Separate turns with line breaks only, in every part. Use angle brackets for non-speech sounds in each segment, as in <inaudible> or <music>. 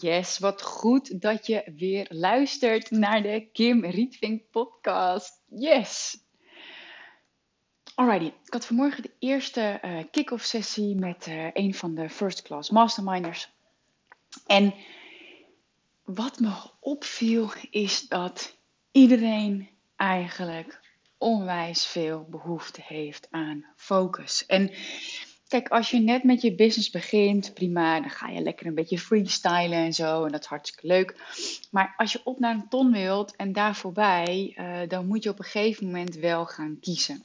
Yes, wat goed dat je weer luistert naar de Kim Rietvink podcast. Yes! Alrighty, ik had vanmorgen de eerste eh, kick-off sessie met eh, een van de first class masterminders. En wat me opviel is dat iedereen eigenlijk onwijs veel behoefte heeft aan focus. En Kijk, als je net met je business begint, prima, dan ga je lekker een beetje freestylen en zo. En dat is hartstikke leuk. Maar als je op naar een ton wilt en daar voorbij, uh, dan moet je op een gegeven moment wel gaan kiezen.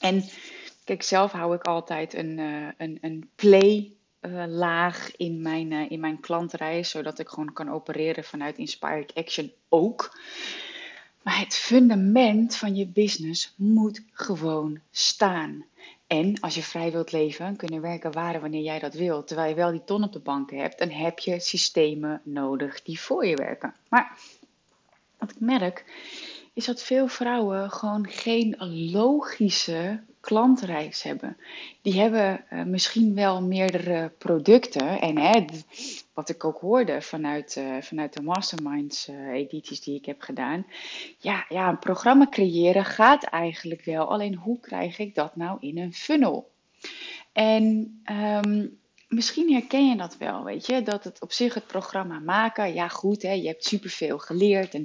En kijk, zelf hou ik altijd een, uh, een, een play laag in mijn, in mijn klantreis, zodat ik gewoon kan opereren vanuit Inspired Action ook. Maar het fundament van je business moet gewoon staan. En als je vrij wilt leven, kunnen werken waar wanneer jij dat wilt, terwijl je wel die ton op de bank hebt, dan heb je systemen nodig die voor je werken. Maar wat ik merk, is dat veel vrouwen gewoon geen logische klantreis hebben. Die hebben uh, misschien wel meerdere producten. En hè, wat ik ook hoorde vanuit, uh, vanuit de masterminds uh, edities die ik heb gedaan. Ja, ja, een programma creëren gaat eigenlijk wel. Alleen hoe krijg ik dat nou in een funnel? En um, misschien herken je dat wel, weet je, dat het op zich het programma maken, ja goed, hè, je hebt superveel geleerd en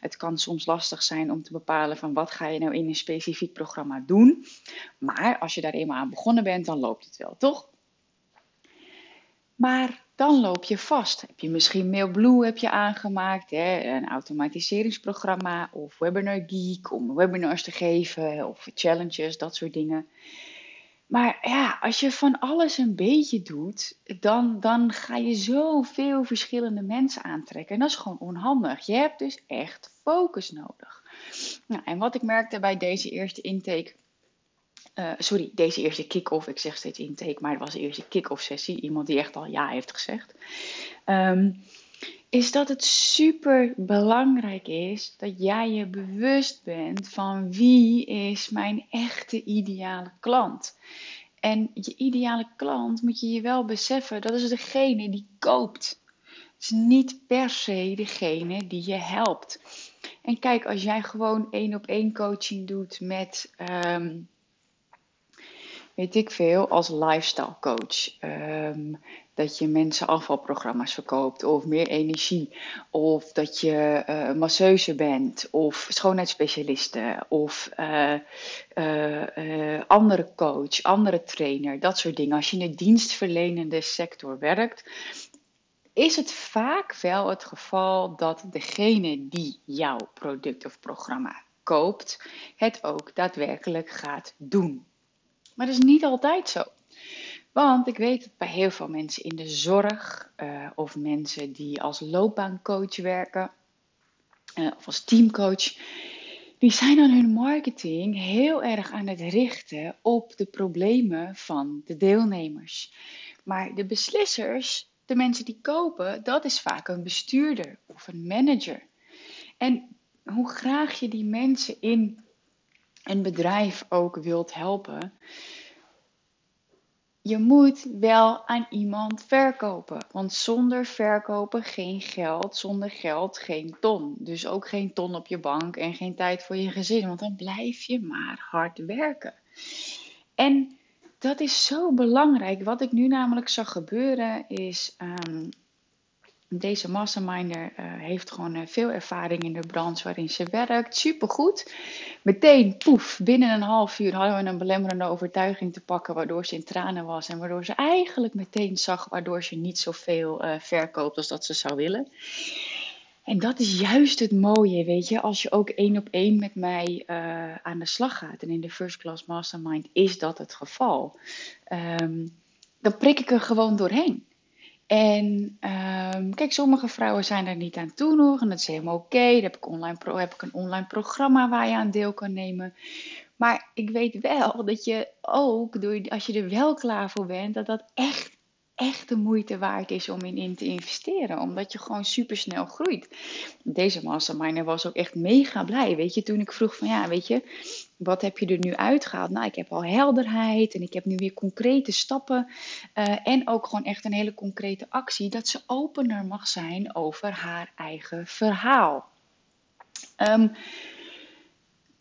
het kan soms lastig zijn om te bepalen van wat ga je nou in een specifiek programma doen. Maar als je daar eenmaal aan begonnen bent, dan loopt het wel, toch? Maar dan loop je vast. Heb je misschien MailBlue heb je aangemaakt, hè, een automatiseringsprogramma of Webinar Geek om webinars te geven of challenges, dat soort dingen. Maar ja, als je van alles een beetje doet, dan, dan ga je zoveel verschillende mensen aantrekken. En dat is gewoon onhandig. Je hebt dus echt focus nodig. Nou, en wat ik merkte bij deze eerste intake. Uh, sorry, deze eerste kick-off. Ik zeg steeds intake, maar het was de eerste kick-off sessie. Iemand die echt al ja heeft gezegd. Um, is dat het super belangrijk is dat jij je bewust bent van wie is mijn echte ideale klant. En je ideale klant moet je je wel beseffen, dat is degene die koopt. Het is niet per se degene die je helpt. En kijk, als jij gewoon één op één coaching doet met, um, weet ik veel, als lifestyle coach. Um, dat je mensen afvalprogramma's verkoopt of meer energie. Of dat je uh, masseuse bent of schoonheidsspecialiste of uh, uh, andere coach, andere trainer, dat soort dingen. Als je in de dienstverlenende sector werkt, is het vaak wel het geval dat degene die jouw product of programma koopt, het ook daadwerkelijk gaat doen. Maar dat is niet altijd zo. Want ik weet dat bij heel veel mensen in de zorg uh, of mensen die als loopbaancoach werken uh, of als teamcoach, die zijn aan hun marketing heel erg aan het richten op de problemen van de deelnemers. Maar de beslissers, de mensen die kopen, dat is vaak een bestuurder of een manager. En hoe graag je die mensen in een bedrijf ook wilt helpen, je moet wel aan iemand verkopen. Want zonder verkopen geen geld, zonder geld geen ton. Dus ook geen ton op je bank en geen tijd voor je gezin. Want dan blijf je maar hard werken. En dat is zo belangrijk. Wat ik nu namelijk zag gebeuren is. Um, deze masterminder uh, heeft gewoon uh, veel ervaring in de branche waarin ze werkt. Supergoed. Meteen, poef, binnen een half uur hadden we een belemmerende overtuiging te pakken, waardoor ze in tranen was. En waardoor ze eigenlijk meteen zag waardoor ze niet zoveel uh, verkoopt als dat ze zou willen. En dat is juist het mooie, weet je, als je ook één op één met mij aan de slag gaat. En in de First Class Mastermind is dat het geval. Um, dan prik ik er gewoon doorheen. En ehm, kijk, sommige vrouwen zijn er niet aan toe nog en dat is helemaal oké. Dan heb ik, heb ik een online programma waar je aan deel kan nemen. Maar ik weet wel dat je ook, als je er wel klaar voor bent, dat dat echt, echt de moeite waard is om in, in te investeren. Omdat je gewoon super snel groeit. Deze masterminder was ook echt mega blij. Weet je, toen ik vroeg van ja, weet je, wat heb je er nu uitgehaald? Nou, ik heb al helderheid en ik heb nu weer concrete stappen. eh, en ook gewoon echt een hele concrete actie. Dat ze opener mag zijn over haar eigen verhaal. Ehm,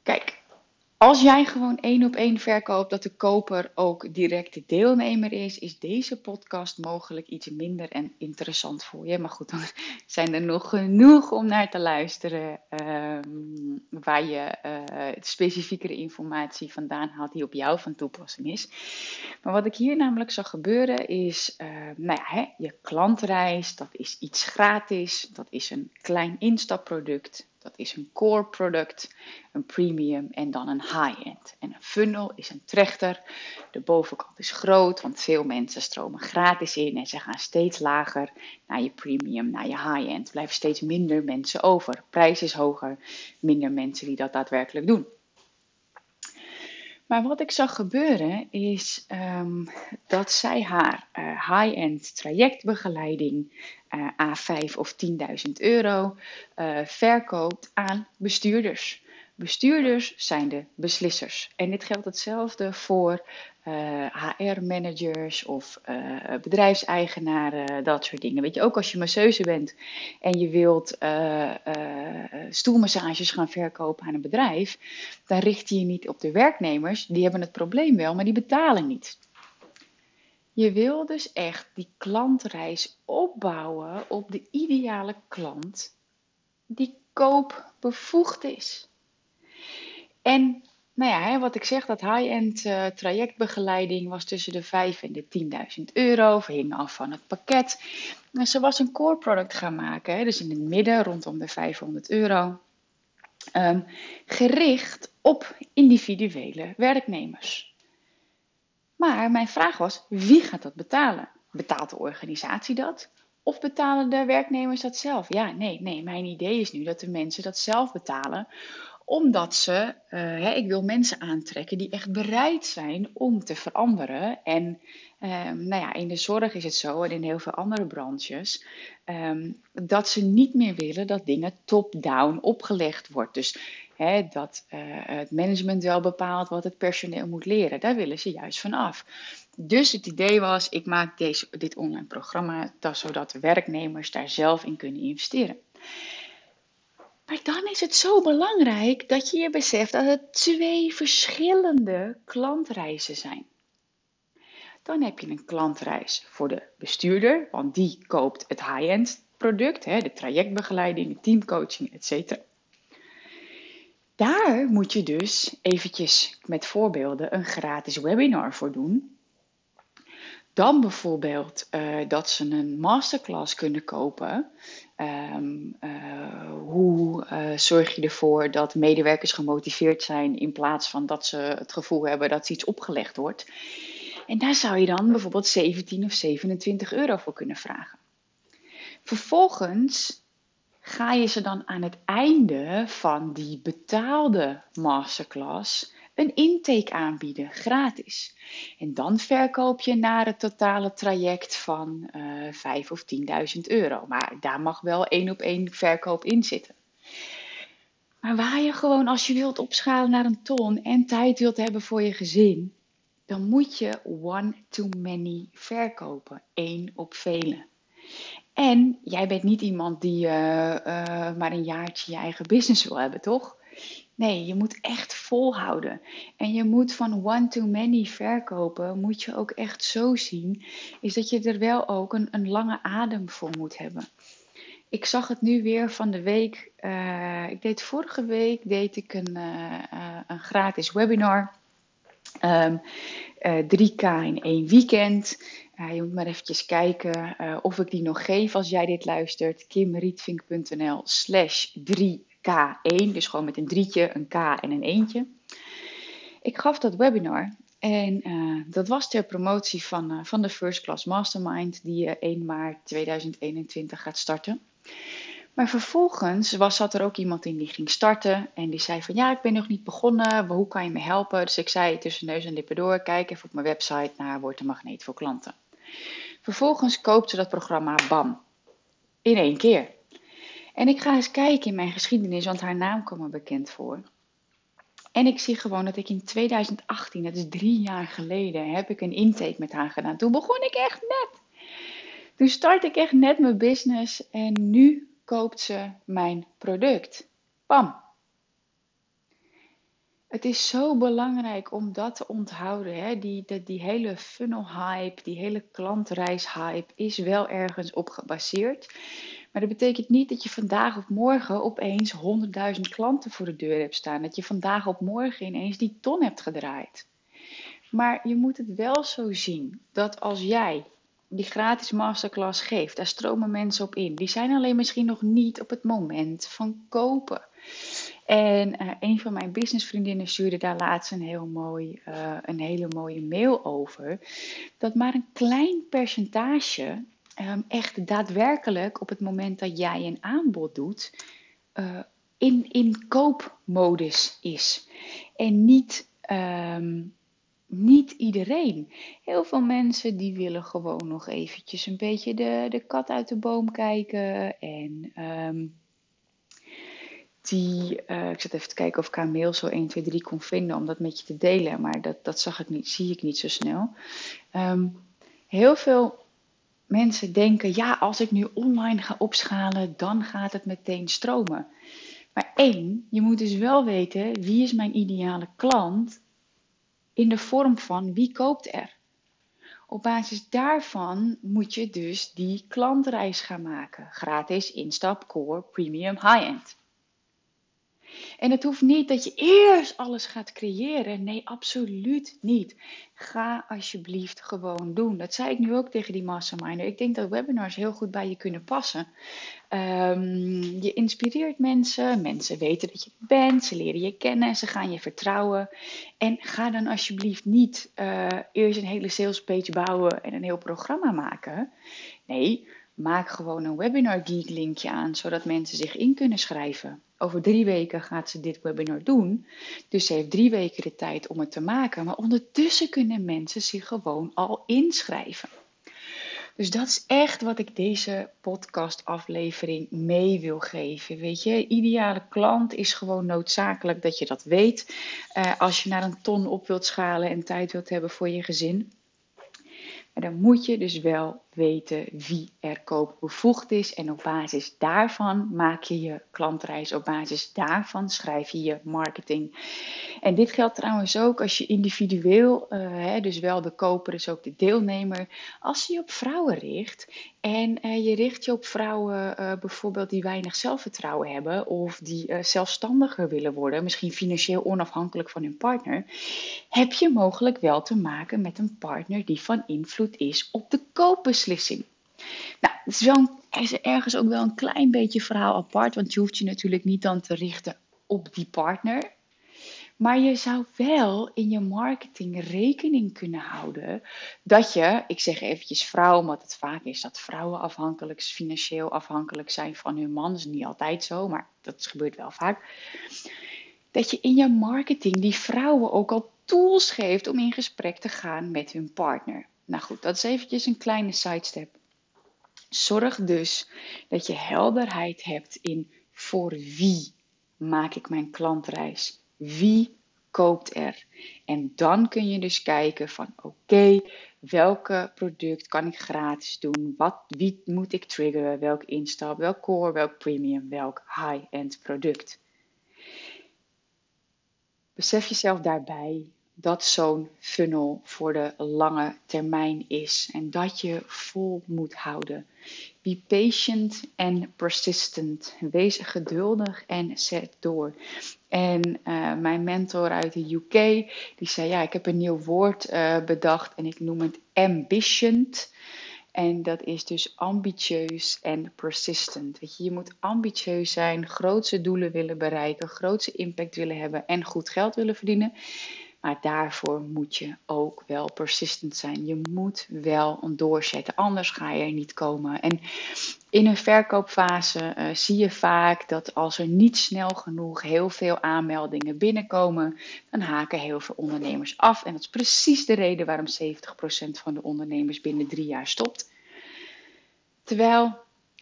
kijk, als jij gewoon één op één verkoopt dat de koper ook direct de deelnemer is, is deze podcast mogelijk iets minder en interessant voor je. Maar goed, dan <laughs> zijn er nog genoeg om naar te luisteren ehm, waar je eh, specifiekere informatie vandaan haalt die op jou van toepassing is. Maar wat ik hier namelijk zag gebeuren is, eh, nou ja, hè, je klantreis, dat is iets gratis, dat is een klein instapproduct. Dat is een core product, een premium en dan een high-end. En een funnel is een trechter. De bovenkant is groot, want veel mensen stromen gratis in en ze gaan steeds lager naar je premium, naar je high-end. Blijven steeds minder mensen over. Prijs is hoger, minder mensen die dat daadwerkelijk doen. Maar wat ik zag gebeuren is ehm, dat zij haar uh, high-end trajectbegeleiding uh, A5 of 10.000 euro uh, verkoopt aan bestuurders. Bestuurders zijn de beslissers. En dit geldt hetzelfde voor HR-managers of bedrijfseigenaren, dat soort dingen. Weet je, ook als je masseuse bent en je wilt stoelmassages gaan verkopen aan een bedrijf, dan richt je je niet op de werknemers. Die hebben het probleem wel, maar die betalen niet. Je wil dus echt die klantreis opbouwen op de ideale klant die koopbevoegd is. En nou ja, wat ik zeg, dat high-end uh, trajectbegeleiding was tussen de 5 en de 10.000 euro. Hing af van het pakket. En ze was een core product gaan maken, dus in het midden rondom de 500 euro. Um, gericht op individuele werknemers. Maar mijn vraag was, wie gaat dat betalen? Betaalt de organisatie dat? Of betalen de werknemers dat zelf? Ja, nee, nee. Mijn idee is nu dat de mensen dat zelf betalen omdat ze, hè, ik wil mensen aantrekken die echt bereid zijn om te veranderen. En um, nou ja, in de zorg is het zo en in heel veel andere branches, um, dat ze niet meer willen dat dingen top-down opgelegd wordt. Dus dat uh, het management wel bepaalt wat het personeel moet leren. Daar willen ze juist van af. Dus het idee was, ik maak deze, dit online programma dat, zodat werknemers daar zelf in kunnen investeren. Maar dan is het zo belangrijk dat je je beseft dat het twee verschillende klantreizen zijn. Dan heb je een klantreis voor de bestuurder, want die koopt het high-end product, hè, de trajectbegeleiding, de teamcoaching, etc. Daar moet je dus eventjes met voorbeelden een gratis webinar voor doen. Dan bijvoorbeeld uh, dat ze een masterclass kunnen kopen. Um, uh, hoe uh, zorg je ervoor dat medewerkers gemotiveerd zijn in plaats van dat ze het gevoel hebben dat iets opgelegd wordt. En daar zou je dan bijvoorbeeld 17 of 27 euro voor kunnen vragen. Vervolgens ga je ze dan aan het einde van die betaalde masterclass een intake aanbieden, gratis. En dan verkoop je naar het totale traject van uh, 5 of 10.000 euro. Maar daar mag wel één op één verkoop in zitten. Maar waar je gewoon, als je wilt opschalen naar een ton en tijd wilt hebben voor je gezin, dan moet je one-to-many verkopen. één op vele. En jij bent niet iemand die uh, uh, maar een jaartje je eigen business wil hebben, toch? Nee, je moet echt volhouden. En je moet van one-to-many verkopen, moet je ook echt zo zien, is dat je er wel ook een, een lange adem voor moet hebben. Ik zag het nu weer van de week. Uh, ik deed vorige week deed ik een, een gratis webinar. Um, 3K in één weekend. Je moet maar eventjes kijken of ik die nog geef als jij dit luistert. kimrietvink.nl slash 3 K1, dus gewoon met een drietje, een K en een eentje. Ik gaf dat webinar En uh, dat was ter promotie van, uh, van de First Class Mastermind, die uh, 1 maart 2021 gaat starten. Maar vervolgens was, zat er ook iemand in die ging starten en die zei van ja, ik ben nog niet begonnen, hoe kan je me helpen? Dus ik zei tussen neus en lippen door, kijk even op mijn website naar Word de Magneet voor klanten. Vervolgens koopt ze dat programma BAM, in één keer. En ik ga eens kijken in mijn geschiedenis, want haar naam kwam me bekend voor. En ik zie gewoon dat ik in 2018, dat is drie jaar geleden, heb ik een intake met haar gedaan. Toen begon ik echt net. Toen start ik echt net mijn business en nu koopt ze mijn product. Bam. Het is zo belangrijk om dat te onthouden. Hè? Die, die, hele funnel hype, die hele klantreis hype is wel ergens op gebaseerd. Maar dat betekent niet dat je vandaag of morgen opeens 100.000 klanten voor de deur hebt staan. Dat je vandaag op morgen ineens die ton hebt gedraaid. Maar je moet het wel zo zien dat als jij die gratis masterclass geeft, daar stromen mensen op in. Die zijn alleen misschien nog niet op het moment van kopen. En uh, een van mijn businessvriendinnen stuurde daar laatst een, heel mooi, uh, een hele mooie mail over. Dat maar een klein percentage um, echt daadwerkelijk op het moment dat jij een aanbod doet, uh, in, in koopmodus is. En niet, um, niet iedereen. Heel veel mensen die willen gewoon nog eventjes een beetje de, de kat uit de boom kijken. En um, die, uh, ik zat even te kijken of ik haar mail zo 1, 2, 3 kon vinden om dat met je te delen. Maar dat, dat zag ik niet, zie ik niet zo snel. heel veel mensen denken, ja, als ik nu online ga opschalen, dan gaat het meteen stromen. Maar één, je moet dus wel weten, wie is mijn ideale klant in de vorm van wie koopt er? Op basis daarvan moet je dus die klantreis gaan maken. Gratis, instap, core, premium, high-end. En het hoeft niet dat je eerst alles gaat creëren. Nee, absoluut niet. Ga alsjeblieft gewoon doen. Dat zei ik nu ook tegen die masterminder. Ik denk dat webinars heel goed bij je kunnen passen. Um, je inspireert mensen. Mensen weten dat je bent. Ze leren je kennen. Ze gaan je vertrouwen. En ga dan alsjeblieft niet uh, eerst een hele salespage bouwen en een heel programma maken. Nee, maak gewoon een Webinar Geek linkje aan, zodat mensen zich in kunnen schrijven. Over drie weken gaat ze dit webinar doen. Dus ze heeft drie weken de tijd om het te maken. Maar ondertussen kunnen mensen zich gewoon al inschrijven. Dus dat is echt wat ik deze podcastaflevering mee wil geven. Weet je, ideale klant is gewoon noodzakelijk dat je dat weet. Uh, als je naar een ton op wilt schalen en tijd wilt hebben voor je gezin. Maar dan moet je dus wel weten wie er koopbevoegd is. En op basis daarvan maak je je klantreis. Op basis daarvan schrijf je je marketing. En dit geldt trouwens ook als je individueel, uh, hè, dus wel de koper is ook de deelnemer. Als je je op vrouwen richt en uh, je richt je op vrouwen uh, bijvoorbeeld die weinig zelfvertrouwen hebben. Of die zelfstandiger willen worden. Misschien financieel onafhankelijk van hun partner. Heb je mogelijk wel te maken met een partner die van invloed is op de koopbeslissing beslissing. Nou, het is, wel, is ergens ook wel een klein beetje verhaal apart, want je hoeft je natuurlijk niet dan te richten op die partner. Maar je zou wel in je marketing rekening kunnen houden dat je, ik zeg eventjes vrouw, omdat het vaak is dat vrouwen afhankelijk, financieel afhankelijk zijn van hun man. Dat is niet altijd zo, maar dat gebeurt wel vaak. Dat je in je marketing die vrouwen ook al tools geeft om in gesprek te gaan met hun partner. Nou goed, dat is eventjes een kleine sidestep. Zorg dus dat je helderheid hebt in voor wie maak ik mijn klantreis? Wie koopt er? En dan kun je dus kijken van oké, welke product kan ik gratis doen? Wat, wie moet ik triggeren? Welk instap, welk core, welk premium, welk high-end product? Besef jezelf daarbij dat zo'n funnel voor de lange termijn is en dat je vol moet houden. Be patient and persistent. Wees geduldig en zet door. En uh, mijn mentor uit de UK, die zei: Ja, ik heb een nieuw woord uh, bedacht en ik noem het ambitient. En dat is dus ambitieus en persistent. Weet je, je moet ambitieus zijn, grootse doelen willen bereiken, grootse impact willen hebben en goed geld willen verdienen. Maar daarvoor moet je ook wel persistent zijn. Je moet wel doorzetten, anders ga je er niet komen. En in een verkoopfase uh, zie je vaak dat als er niet snel genoeg heel veel aanmeldingen binnenkomen, dan haken heel veel ondernemers af. En dat is precies de reden waarom 70% van de ondernemers binnen drie jaar stopt. Terwijl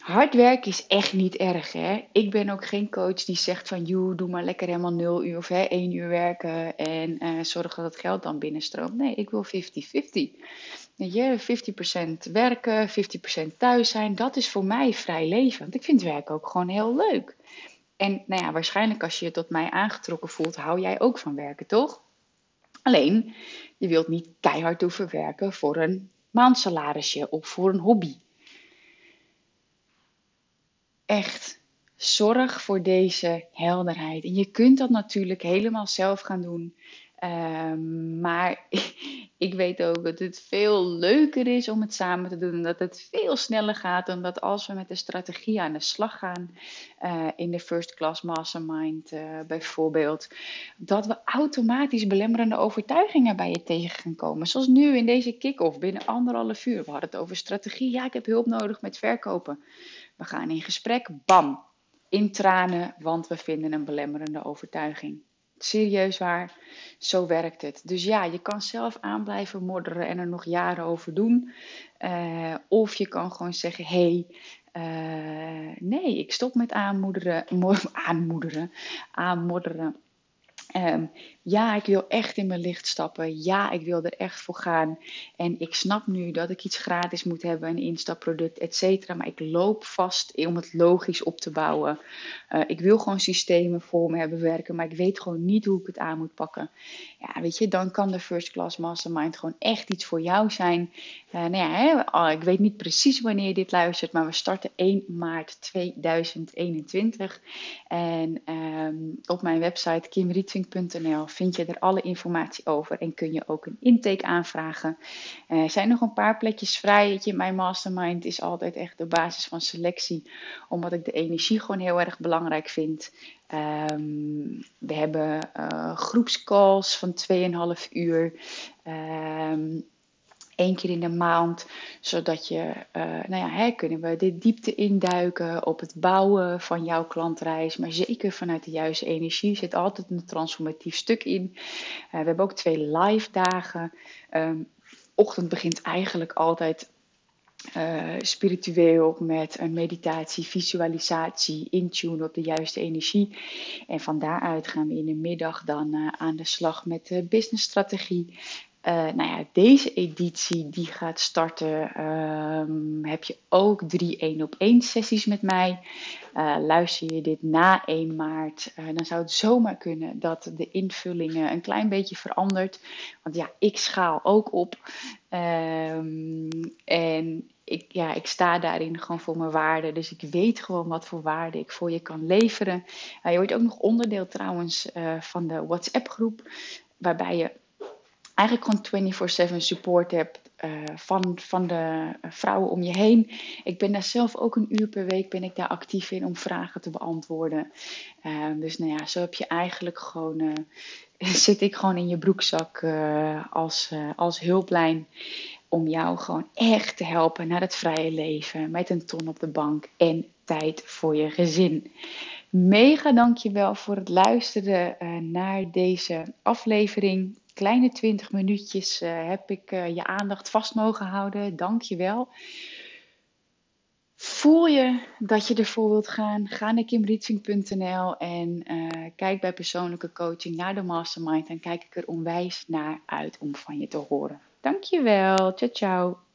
hard werken is echt niet erg. Hè? Ik ben ook geen coach die zegt van doe maar lekker helemaal 0 uur of hè, 1 uur werken en uh, zorg dat het geld dan binnenstroomt. Nee, ik wil 50-50. Je, 50% werken, 50% thuis zijn, dat is voor mij vrij leven. Want ik vind werken ook gewoon heel leuk. En nou ja, waarschijnlijk als je je tot mij aangetrokken voelt, hou jij ook van werken, toch? Alleen, je wilt niet keihard hoeven werken voor een maandsalarisje of voor een hobby echt zorg voor deze helderheid. En je kunt dat natuurlijk helemaal zelf gaan doen. Um, maar <laughs> ik weet ook dat het veel leuker is om het samen te doen. En dat het veel sneller gaat dan dat als we met de strategie aan de slag gaan. Uh, in de First Class Mastermind uh, bijvoorbeeld. Dat we automatisch belemmerende overtuigingen bij je tegen gaan komen. Zoals nu in deze kick-off binnen anderhalf uur. We hadden het over strategie. Ja, ik heb hulp nodig met verkopen. We gaan in gesprek, bam, in tranen, want we vinden een belemmerende overtuiging. Serieus waar, zo werkt het. Dus ja, je kan zelf aan blijven modderen en er nog jaren over doen. Uh, of je kan gewoon zeggen: hé, hey, uh, nee, ik stop met aanmoederen, <laughs> aanmoederen, aanmodderen. Um, ja, ik wil echt in mijn licht stappen. Ja, ik wil er echt voor gaan. En ik snap nu dat ik iets gratis moet hebben, een instapproduct, et cetera. Maar ik loop vast om het logisch op te bouwen. Uh, ik wil gewoon systemen voor me hebben werken, maar ik weet gewoon niet hoe ik het aan moet pakken. Ja, weet je, dan kan de First Class Mastermind gewoon echt iets voor jou zijn. Uh, nou ja, hè, ik weet niet precies wanneer je dit luistert, maar we starten 1 maart 2021. En um, op mijn website kimrietvink.nl vind je er alle informatie over en kun je ook een intake aanvragen. Uh, er zijn nog een paar plekjes vrij. Mijn mastermind is altijd echt de basis van selectie, omdat ik de energie gewoon heel erg belangrijk vind. Um, we hebben uh, groepscalls van 2,5 uur. Um, één keer in de maand, zodat je, uh, nou ja, kunnen we de diepte induiken op het bouwen van jouw klantreis, maar zeker vanuit de juiste energie zit altijd een transformatief stuk in. Uh, we hebben ook twee live dagen. Um, ochtend begint eigenlijk altijd uh, spiritueel met een meditatie, visualisatie, intune op de juiste energie. En van daaruit gaan we in de middag dan aan de slag met de businessstrategie. Uh, nou ja, deze editie die gaat starten, um, heb je ook drie 1 op 1 sessies met mij. Uh, luister je dit na 1 maart, uh, dan zou het zomaar kunnen dat de invullingen een klein beetje verandert. Want ja, ik schaal ook op. Um, en ik, ja, ik sta daarin gewoon voor mijn waarde. Dus ik weet gewoon wat voor waarde ik voor je kan leveren. je wordt ook nog onderdeel trouwens van de WhatsApp groep. Waarbij je eigenlijk gewoon 24/7 support hebt uh, van, van de vrouwen om je heen. Ik ben daar zelf ook een uur per week ben ik daar actief in om vragen te beantwoorden. Uh, dus nou ja, zo heb je eigenlijk gewoon, uh, <laughs> zit ik gewoon in je broekzak als, als hulplijn. Om jou gewoon echt te helpen naar het vrije leven. Met een ton op de bank en tijd voor je gezin. Mega dankjewel voor het luisteren naar deze aflevering kleine 20 minuutjes uh, heb ik uh, je aandacht vast mogen houden. Dank je wel. Voel je dat je ervoor wilt gaan? Ga naar kimrietving.nl en uh, kijk bij persoonlijke coaching naar de mastermind. En kijk ik er onwijs naar uit om van je te horen. Dankjewel. Ciao, ciao.